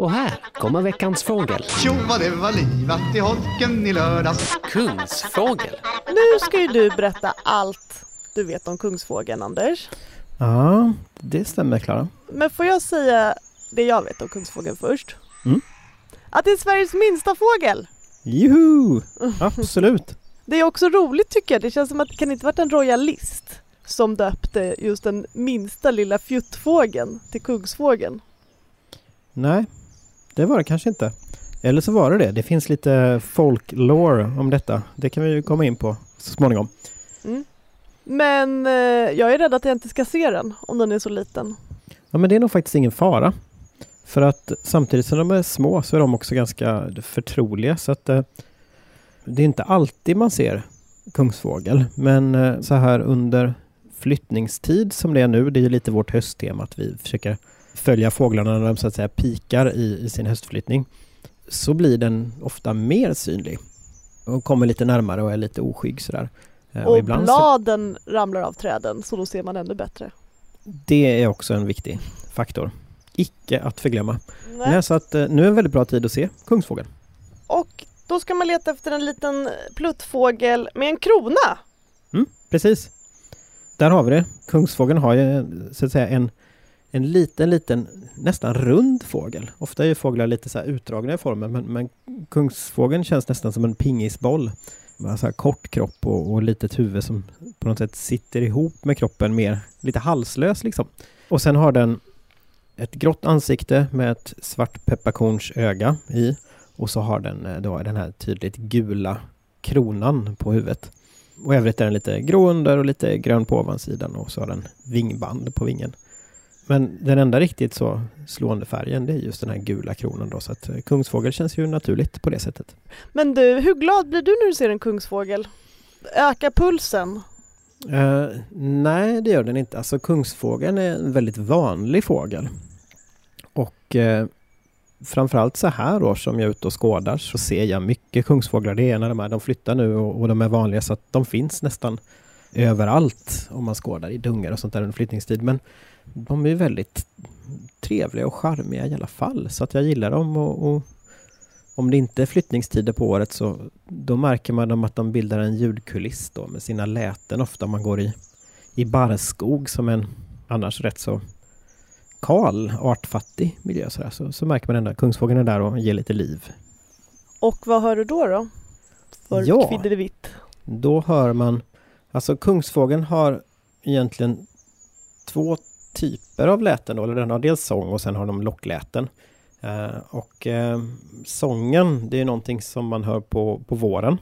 Och här kommer veckans fågel. Tjo vad det var livat i holken i lördags. Kungsfågel. Nu ska ju du berätta allt du vet om kungsfågeln, Anders. Ja, det stämmer Klara. Men får jag säga det jag vet om kungsfågeln först? Mm. Att det är Sveriges minsta fågel! Juhu! Absolut. Det är också roligt tycker jag. Det känns som att det kan inte varit en royalist som döpte just den minsta lilla fjuttfågeln till kungsfågeln. Nej, det var det kanske inte. Eller så var det det. Det finns lite folklore om detta. Det kan vi ju komma in på så småningom. Men eh, jag är rädd att jag inte ska se den om den är så liten. Ja, men det är nog faktiskt ingen fara. För att samtidigt som de är små så är de också ganska förtroliga. Så att eh, det är inte alltid man ser kungsfågel. Men eh, så här under flyttningstid som det är nu, det är ju lite vårt hösttema att vi försöker följa fåglarna när de så att säga pikar i, i sin höstflyttning. Så blir den ofta mer synlig. Och kommer lite närmare och är lite oskygg sådär. Eh, Och så, bladen ramlar av träden så då ser man ännu bättre. det är också en viktig faktor. Icke att förglömma. Nej. Nej, så att eh, nu är en väldigt bra tid att se kungsfågeln. Och då ska man leta efter en liten pluttfågel med en krona. Precis. Där har vi det. Kungsfågeln har ju så att säga en, en liten, liten, nästan rund fågel. Ofta är ju fåglar lite så här utdragna i formen, men, men kungsfågeln känns nästan som en pingisboll. Med så här kort kropp och, och litet huvud som på något sätt sitter ihop med kroppen mer, lite halslös liksom. Och sen har den ett grått ansikte med ett svart pepparkorns öga i. Och så har den eh, då den här tydligt gula kronan på huvudet. Och i övrigt är den lite grå under och lite grön på ovansidan och så har den vingband på vingen. Men den enda riktigt så slående färgen det är just den här gula kronan då så att eh, kungsfågel känns ju naturligt på det sättet. Men du, hur glad blir du när du ser en kungsfågel? Ökar pulsen? Eh, nej, det gör den inte. Alltså kungsfågeln är en väldigt vanlig fågel. Och eh, framförallt så här år som jag är ute och skådar så ser jag mycket kungsfåglar. Det är när de är, de flyttar nu och, och de är vanliga så att de finns nästan överallt om man skådar i dungar och sånt där under flyttningstid. Men de är väldigt trevliga och charmiga i alla fall så att jag gillar dem och, och om det inte är flyttningstider på året så då märker man dem att de bildar en ljudkuliss då med sina läten ofta om man går i, i barrskog som en annars rätt så kal, artfattig miljö så, där, så, så märker man ändå att kungsfågeln är där och ger lite liv. Och vad hör du då då? För Ja. kviddevitt. Då hör man, alltså kungsfågeln har egentligen två typer av läten då, eller den har dels sång och sen har de lockläten. Eh, och eh, sången, det är någonting som man hör på, på våren.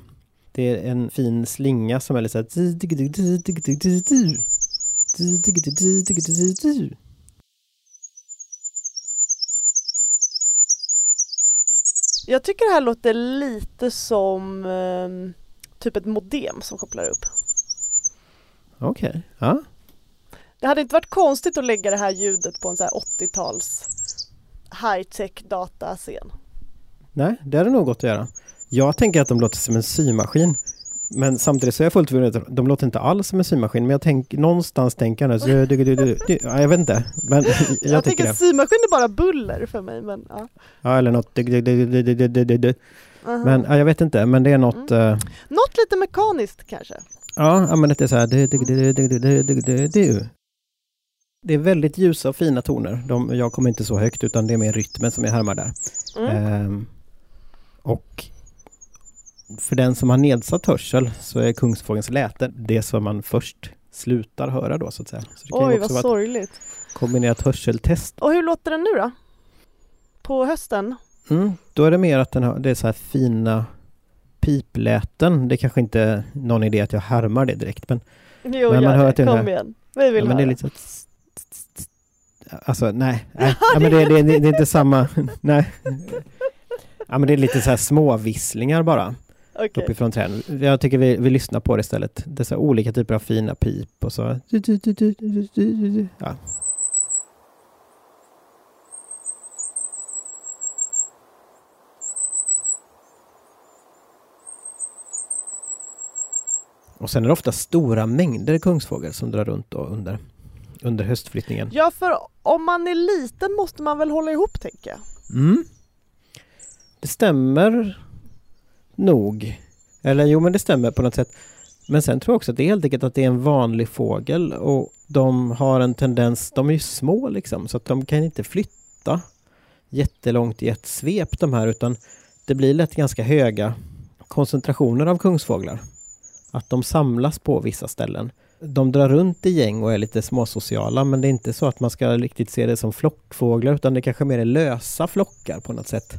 Det är en fin slinga som är lite så här Jag tycker det här låter lite som eh, typ ett modem som kopplar upp. Okej, okay. ja. Det hade inte varit konstigt att lägga det här ljudet på en 80-tals high-tech datascen. Nej, det hade nog gått att göra. Jag tänker att de låter som en symaskin. Men samtidigt så är jag fullt medveten, de låter inte alls som en symaskin, men jag tänk, någonstans tänker jag så, du, du, du, ja, jag vet inte. Men jag, jag tänker det. symaskin är bara buller för mig, men ja. Ja, eller något, men ja, jag vet inte, men det är något... Mm. Uh... Något lite mekaniskt kanske? Ja, men det är så här. Det är väldigt ljusa och fina toner. De, jag kommer inte så högt utan det är mer rytmen som jag härmar där. Mm. Um, och för den som har nedsatt hörsel så är kungsfågelns läte det som man först slutar höra då så att säga. Så det kan Oj, vad sorgligt. Kombinerat hörseltest. Och hur låter den nu då? På hösten? Mm, då är det mer att den har, det är så här fina pipläten. Det är kanske inte är någon idé att jag härmar det direkt men, Jo, Men man hör det. att det är Kom här- igen. Vi vill ja, men det är lite så att Alltså nej, nej. Ja, men det, det, det, det är inte samma, nej. Ja men det är lite så här småvisslingar bara. Okej. uppifrån träden. Jag tycker vi, vi lyssnar på det istället. Dessa olika typer av fina pip och så. Ja. Och sen är det ofta stora mängder kungsfågel som drar runt under, under höstflyttningen. Ja, för om man är liten måste man väl hålla ihop tänker jag. Mm. Det stämmer nog. Eller jo, men det stämmer på något sätt. Men sen tror jag också att det är helt enkelt att det är en vanlig fågel och de har en tendens, de är ju små liksom, så att de kan inte flytta jättelångt i ett svep de här utan det blir lätt ganska höga koncentrationer av kungsfåglar. Att de samlas på vissa ställen. De drar runt i gäng och är lite småsociala men det är inte så att man ska riktigt se det som flockfåglar utan det kanske mer är lösa flockar på något sätt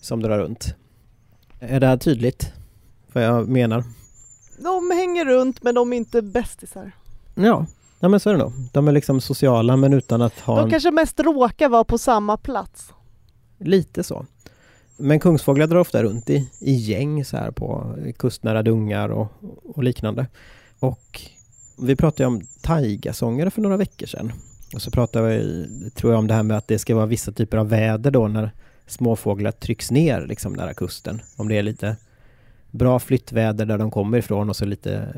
som drar runt. Är det här tydligt? Vad jag menar? De hänger runt men de är inte bästisar. Ja, ja men så är det nog. De är liksom sociala men utan att ha De kanske mest råkar vara på samma plats. Lite så. Men kungsfåglar drar ofta runt i, i gäng så här på kustnära dungar och, och liknande. Och vi pratade om taigasångare för några veckor sedan. Och så pratade vi, tror jag, om det här med att det ska vara vissa typer av väder då när småfåglar trycks ner liksom nära kusten. Om det är lite bra flyttväder där de kommer ifrån och så lite,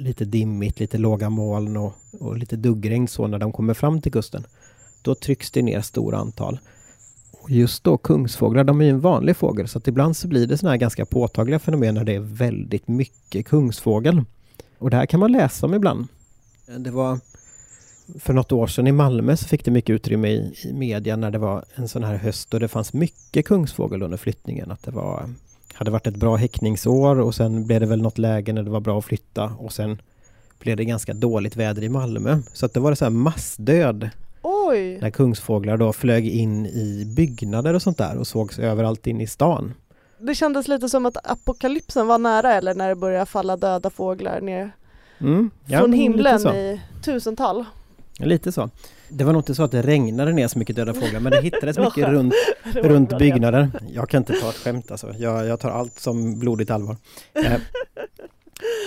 lite dimmigt, lite låga moln och, och lite duggregn så när de kommer fram till kusten. Då trycks det ner stora antal. Och just då kungsfåglar, de är ju en vanlig fågel så att ibland så blir det sådana här ganska påtagliga fenomen när det är väldigt mycket kungsfågel. Och det här kan man läsa om ibland. Det var för något år sedan i Malmö så fick det mycket utrymme i, i media när det var en sån här höst och det fanns mycket kungsfågel under flyttningen. Att det var, hade varit ett bra häckningsår och sen blev det väl något läge när det var bra att flytta och sen blev det ganska dåligt väder i Malmö. Så att det var det så här massdöd Oj! när kungsfåglar då flög in i byggnader och sånt där och sågs överallt in i stan. Det kändes lite som att apokalypsen var nära eller när det började falla döda fåglar ner Mm, ja, från himlen i tusental. lite så. Det var nog inte så att det regnade ner så mycket döda fåglar men det hittades Det mycket runt, runt byggnader. Jag kan inte ta ett skämt alltså. Jag, jag tar allt som blodigt allvar. Eh,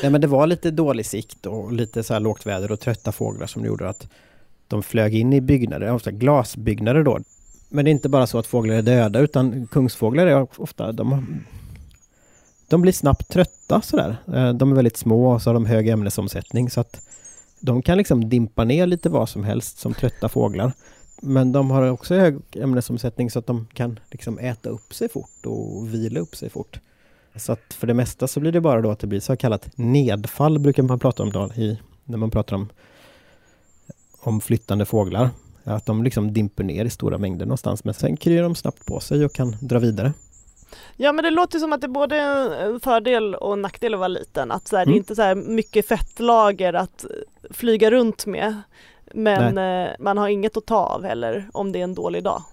nej, men det var lite dålig sikt och lite så här lågt väder och trötta fåglar som gjorde att de flög in i byggnader, ofta glasbyggnader då. Men det är inte bara så att fåglar är döda utan kungsfåglar är ofta, de, de blir snabbt trötta sådär. Eh, de är väldigt små och så har de hög ämnesomsättning så att de kan liksom dimpa ner lite vad som helst som trötta fåglar. Men de har också hög ämnesomsättning så att de kan liksom äta upp sig fort och vila upp sig fort. Så att för det mesta så blir det bara då att det blir så kallat nedfall brukar man prata om då i, när man pratar om, om flyttande fåglar. Att de liksom dimper ner i stora mängder någonstans men sen kryr de snabbt på sig och kan dra vidare. Ja men det låter som att det är både en fördel och en nackdel att vara liten. Att så här, det Mm. är inte så här mycket fettlager att flyga runt med. Men eh, man har inget att ta av heller om det är en dålig dag.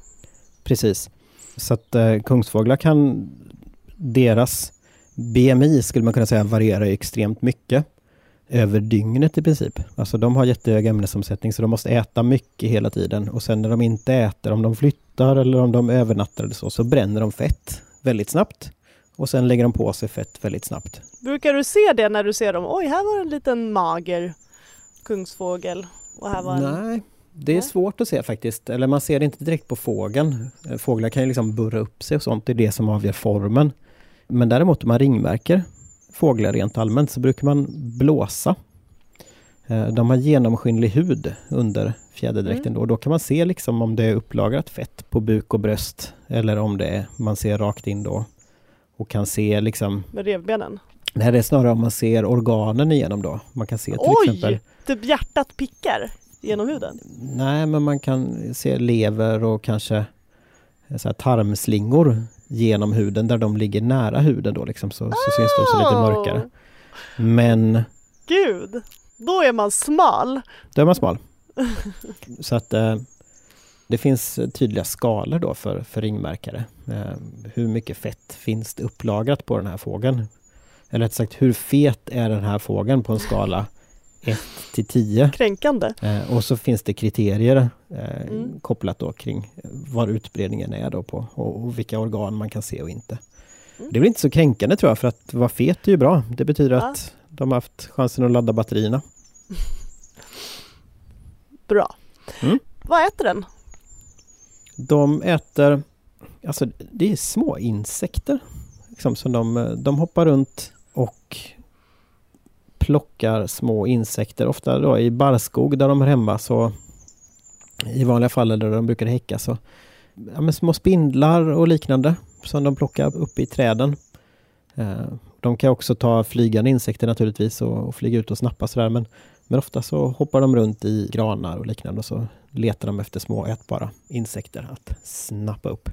Precis. Så att eh, kungsfåglar kan, deras BMI skulle man kunna säga varierar extremt mycket över dygnet i princip. Alltså de har jättehög ämnesomsättning så de måste äta mycket hela tiden och sen när de inte äter, om de flyttar eller om de övernattar eller så, så bränner de fett väldigt snabbt. Och sen lägger de på sig fett väldigt snabbt. Brukar du se det när du ser dem? Oj, här var en liten mager kungsfågel. Och här var en... Nej, det är Nej. svårt att se faktiskt. Eller man ser det inte direkt på fågeln. Fåglar kan ju liksom burra upp sig och sånt, det är det som avgör formen. Men däremot om man ringmärker fåglar rent allmänt så brukar man blåsa. Eh, De har genomskinlig hud under fjäderdräkten Mm. då. Då kan man se liksom om det är upplagrat fett på buk och bröst. Eller om det är, man ser rakt in då. Och kan se liksom, Med revbenen. nej det är snarare om man ser organen igenom då. Man kan se till Oj! exempel Typ hjärtat pickar genom huden. Nej, men man kan se lever och kanske så här tarmslingor genom huden där de ligger nära huden då liksom så, så syns de så lite Åh, mörkare. Men Gud! Då är man smal. då är man smal. Så att eh, det finns tydliga skalor då för, för ringmärkare. Eh, hur mycket fett finns det upplagrat på den här fågeln? Eller rätt sagt, hur fet är den här fågeln på en skala 1 till 10? Kränkande. Eh, och så finns det kriterier eh, Mm. kopplat då kring var utbredningen är då på och, och vilka organ man kan se och inte. Mm. Det är väl inte så kränkande tror jag för att vara fet är ju bra. Det betyder Ja. att de har haft chansen att ladda batterierna. Bra. Mm. Vad äter den? De äter, alltså det är små insekter. Liksom, som de, de hoppar runt och plockar små insekter. Ofta då i barrskog där de är hemma så i vanliga fall där de brukar häcka så ja, men små spindlar och liknande som de plockar upp i träden. Eh, de kan också ta flygande insekter naturligtvis och, och flyga ut och snappa sådär men, men ofta så hoppar de runt i granar och liknande och så letar de efter små ätbara insekter att snappa upp.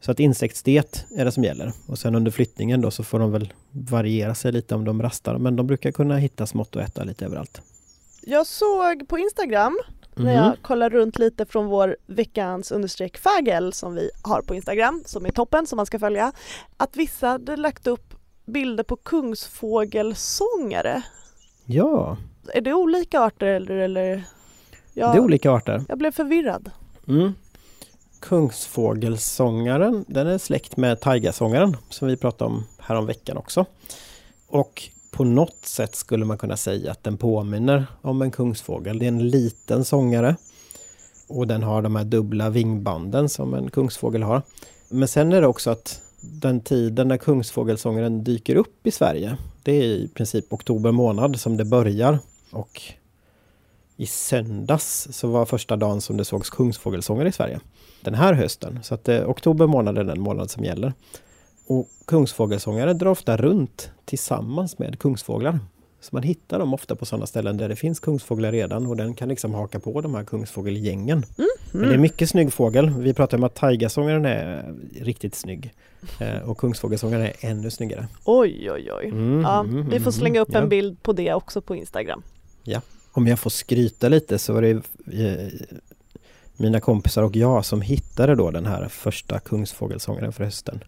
Så att insektsdiet är det som gäller. Och sen under flyttningen då så får de väl variera sig lite om de rastar. Men de brukar kunna hitta smått att äta lite överallt. Jag såg på Instagram när Mhm. jag kollar runt lite från vår veckans understreck fagel som vi har på Instagram som är toppen som man ska följa. Att vissa hade lagt upp bilder på kungsfågelsångare. Ja, Är det olika arter eller? eller? Jag, det är olika arter. jag blev förvirrad. Mm. Kungsfågelsångaren, den är släkt med taigasångaren som vi pratade om häromveckan också. Och på något sätt skulle man kunna säga att den påminner om en kungsfågel. Det är en liten sångare och den har de här dubbla vingbanden som en kungsfågel har. Men sen är det också att den tiden när kungsfågelsångaren dyker upp i Sverige, det är i princip oktober månad som det börjar. Och i söndags så var första dagen som det sågs kungsfågelsångare i Sverige. Den här hösten. Så att eh, oktober månad är den månad som gäller. Och kungsfågelsångare drar ofta runt tillsammans med kungsfåglar. Så man hittar dem ofta på sådana ställen där det finns kungsfåglar redan och den kan liksom haka på de här kungsfågelgängen. Men det är mycket snygg fågel. Vi pratade om att taigasångaren är riktigt snygg. Eh, och kungsfågelsångaren är ännu snyggare. Oj oj oj. Mm, Ja, mm, vi får mm, slänga upp ja. en bild på det också på Instagram. Om jag får skryta lite så var det eh, mina kompisar och jag som hittade då den här första kungsfågelsångaren för hösten.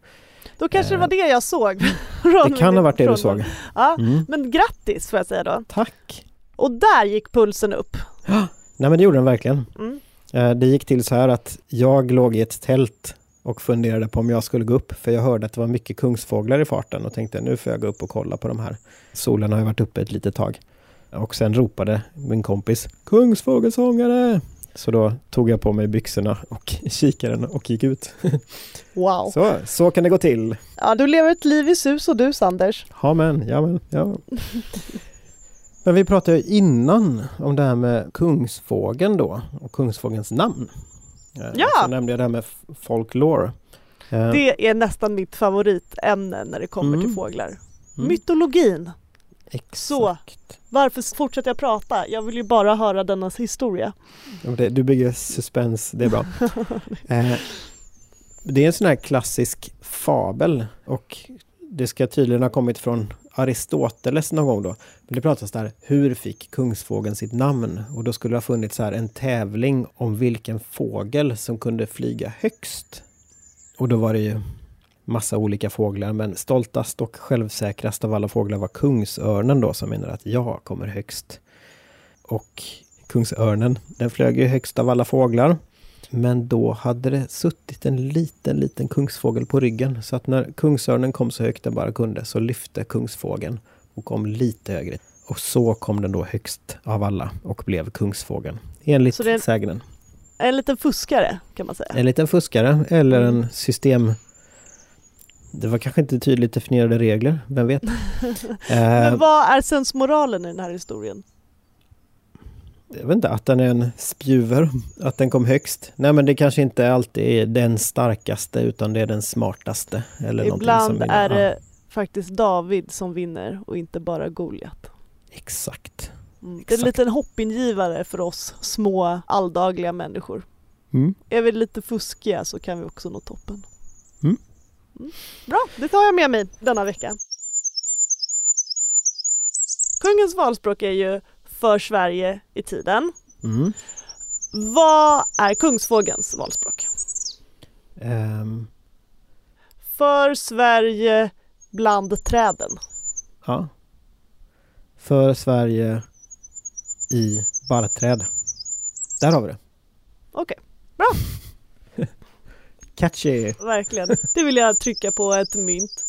Då kanske det Eh, var det jag såg. Det kan ha varit det du såg. Ja, Mm. men grattis får jag säga då. Tack! Och där gick pulsen upp. Nej men det gjorde den verkligen. Mm. Eh, Det gick till så här att jag låg i ett tält och funderade på om jag skulle gå upp för jag hörde att det var mycket kungsfåglar i farten och tänkte nu får jag gå upp och kolla på de här. Solen har ju varit uppe ett litet tag. Och sen ropade min kompis Kungsfågelsångare! Så då tog jag på mig byxorna och kikaren och gick ut. Wow. Så, så kan det gå till. Ja, du lever ett liv i sus och dus Anders. Ja men, ja men, vi pratade ju innan om det här med kungsfågeln då och kungsfågelns namn. Eh, Ja! Så nämnde jag det här med folklore. Eh, Det är nästan mitt favoritämne när det kommer Mm. till fåglar. mm, Mytologin. Exakt. så. Varför fortsätter jag prata? Jag vill ju bara höra denna historia. Du bygger suspens, det är bra. Eh, det är en sån här klassisk fabel och det ska tydligen ha kommit från Aristoteles någon gång då. Men det pratas där, hur fick kungsfågeln sitt namn? Och då skulle det ha funnits så här en tävling om vilken fågel som kunde flyga högst. Och då var det ju massa olika fåglar, men stoltast och självsäkrast av alla fåglar var kungsörnen då som menar att jag kommer högst. Och kungsörnen, den flög ju högst av alla fåglar. Men då hade det suttit en liten, liten kungsfågel på ryggen. Så att när kungsörnen kom så högt den bara kunde så lyfte kungsfågeln och kom lite högre. Och så kom den då högst av alla och blev kungsfågeln. Enligt Så det är en- sägnen. En liten fuskare kan man säga. En liten fuskare eller Mm. en system... Det var kanske inte tydligt definierade regler, vem vet? eh, Men vad är sensmoralen i den här historien? jag vet inte, att den är en spjuver, att den kom högst. Nej men det kanske inte alltid är den starkaste utan det är den smartaste. Eller Ibland som är det faktiskt David som vinner och inte bara Goliat. exakt. Mm. Det är en liten hoppingivare för oss små alldagliga människor. Mm. Är vi lite fuskiga så kan vi också nå toppen. Mm. Bra, det tar jag med mig denna vecka. Kungens valspråk är ju för Sverige i tiden. Mm. Vad är kungsfågelns valspråk? Ehm, För Sverige bland träden. ja. För Sverige i barrträd. Där har vi det. Okej, Catchy! verkligen. Det vill jag trycka på ett mynt.